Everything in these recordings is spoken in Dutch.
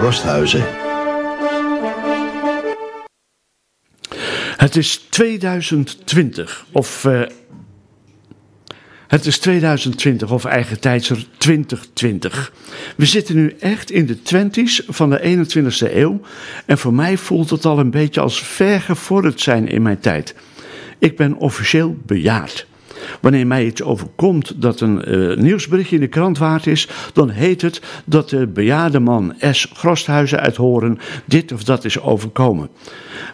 Rosthuizen. Het is 2020, of uh, het is 2020 of eigen tijdser 2020. We zitten nu echt in de twenties van de 21ste eeuw en voor mij voelt het al een beetje als vergevorderd zijn in mijn tijd. Ik ben officieel bejaard. Wanneer mij iets overkomt dat een uh, nieuwsberichtje in de krant waard is, dan heet het dat de bejaarde man S. Grosthuizen uit Horen dit of dat is overkomen.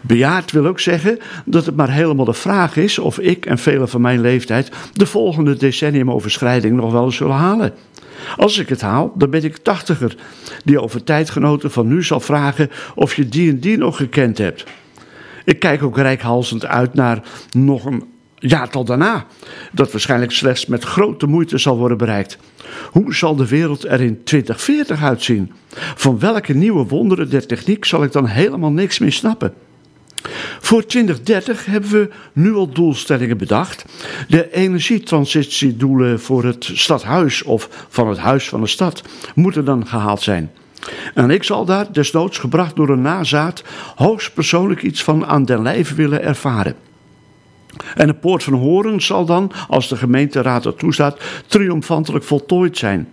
Bejaard wil ook zeggen dat het maar helemaal de vraag is of ik en velen van mijn leeftijd de volgende decenniumoverschrijding nog wel zullen halen. Als ik het haal, dan ben ik tachtiger, die over tijdgenoten van nu zal vragen of je die en die nog gekend hebt. Ik kijk ook rijkhalsend uit naar nog een jaartal daarna, dat waarschijnlijk slechts met grote moeite zal worden bereikt. Hoe zal de wereld er in 2040 uitzien? Van welke nieuwe wonderen der techniek zal ik dan helemaal niks meer snappen? Voor 2030 hebben we nu al doelstellingen bedacht. De energietransitiedoelen voor het stadhuis of van het huis van de stad moeten dan gehaald zijn. En ik zal daar, desnoods gebracht door een nazaat, hoogstpersoonlijk iets van aan den lijve willen ervaren. En de poort van Horen zal dan, als de gemeenteraad er toestaat, triomfantelijk voltooid zijn.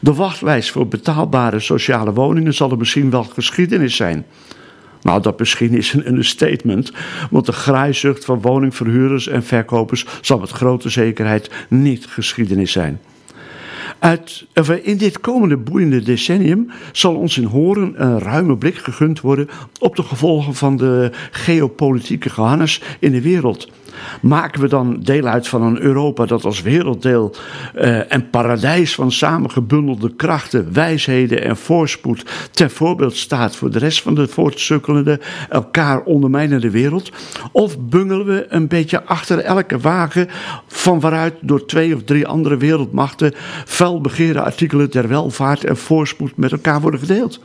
De wachtlijst voor betaalbare sociale woningen zal er misschien wel geschiedenis zijn. Nou, dat misschien is een understatement, want de graaizucht van woningverhuurders en verkopers zal met grote zekerheid niet geschiedenis zijn. Uit, in dit komende boeiende decennium zal ons in Horen een ruime blik gegund worden op de gevolgen van de geopolitieke gehannes in de wereld. Maken we dan deel uit van een Europa dat als werelddeel uh, en paradijs van samengebundelde krachten, wijsheden en voorspoed ten voorbeeld staat voor de rest van de voortsukkelende, elkaar ondermijnende wereld? Of bungelen we een beetje achter elke wagen van waaruit door twee of drie andere wereldmachten felbegeerde artikelen ter welvaart en voorspoed met elkaar worden gedeeld?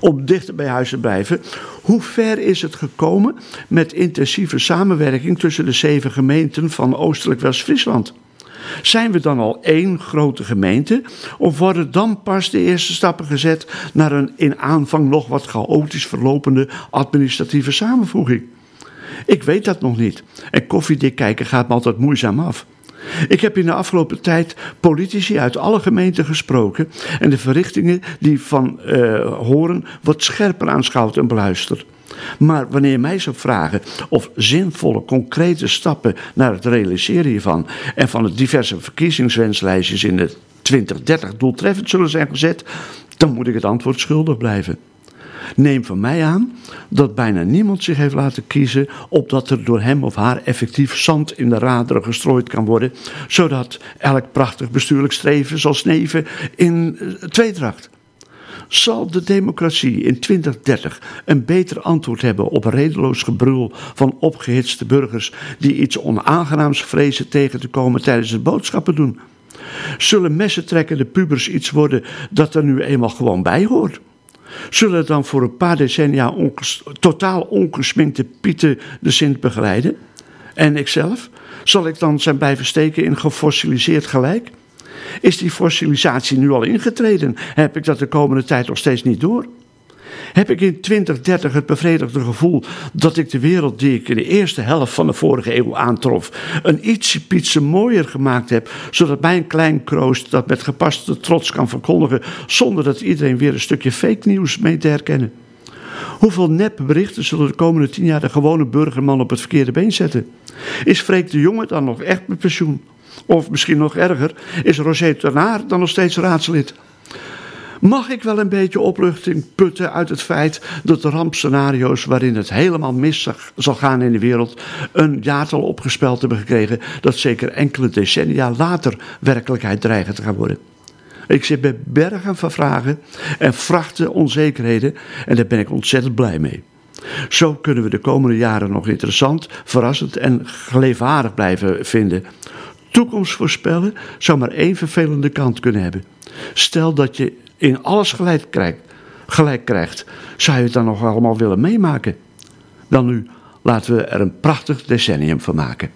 Om dichter bij huis te blijven. Hoe ver is het gekomen met intensieve samenwerking tussen de zeven gemeenten van Oostelijk West-Friesland? Zijn we dan al één grote gemeente? Of worden dan pas de eerste stappen gezet naar een in aanvang nog wat chaotisch verlopende administratieve samenvoeging? Ik weet dat nog niet. En koffiedik kijken gaat me altijd moeizaam af. Ik heb in de afgelopen tijd politici uit alle gemeenten gesproken en de verrichtingen die van uh, horen wat scherper aanschouwd en beluisterd. Maar wanneer mij zou vragen of zinvolle, concrete stappen naar het realiseren hiervan en van de diverse verkiezingswenslijstjes in de 2030 doeltreffend zullen zijn gezet, dan moet ik het antwoord schuldig blijven. Neem van mij aan dat bijna niemand zich heeft laten kiezen opdat er door hem of haar effectief zand in de raderen gestrooid kan worden, zodat elk prachtig bestuurlijk streven zal sneven in eh, tweedracht. Zal de democratie in 2030 een beter antwoord hebben op redeloos gebrul van opgehitste burgers die iets onaangenaams vrezen tegen te komen tijdens het boodschappen doen? Zullen messentrekkende pubers iets worden dat er nu eenmaal gewoon bij hoort? Zullen dan voor een paar decennia onges totaal ongesminkte Pieten de Sint begeleiden? En ikzelf? Zal ik dan zijn blijven steken in gefossiliseerd gelijk? Is die fossilisatie nu al ingetreden? Heb ik dat de komende tijd nog steeds niet door? Heb ik in 2030 het bevredigde gevoel dat ik de wereld die ik in de eerste helft van de vorige eeuw aantrof, een ietsje mooier gemaakt heb, zodat mijn klein kroost dat met gepaste trots kan verkondigen, zonder dat iedereen weer een stukje fake nieuws mee te herkennen. Hoeveel nepberichten zullen de komende tien jaar de gewone burgerman op het verkeerde been zetten? Is Freek de Jonge dan nog echt met pensioen? Of misschien nog erger, is Roger Ternaar dan nog steeds raadslid? Mag ik wel een beetje opluchting putten uit het feit dat de rampscenario's waarin het helemaal mis zal gaan in de wereld een jaartal opgespeld hebben gekregen dat zeker enkele decennia later werkelijkheid dreigen te gaan worden? Ik zit bij bergen van vragen en vrachten onzekerheden en daar ben ik ontzettend blij mee. Zo kunnen we de komende jaren nog interessant, verrassend en geleefwaardig blijven vinden. Toekomst voorspellen zou maar één vervelende kant kunnen hebben. Stel dat je in alles gelijk krijgt, gelijk krijgt, zou je het dan nog allemaal willen meemaken? Dan nu, laten we er een prachtig decennium van maken.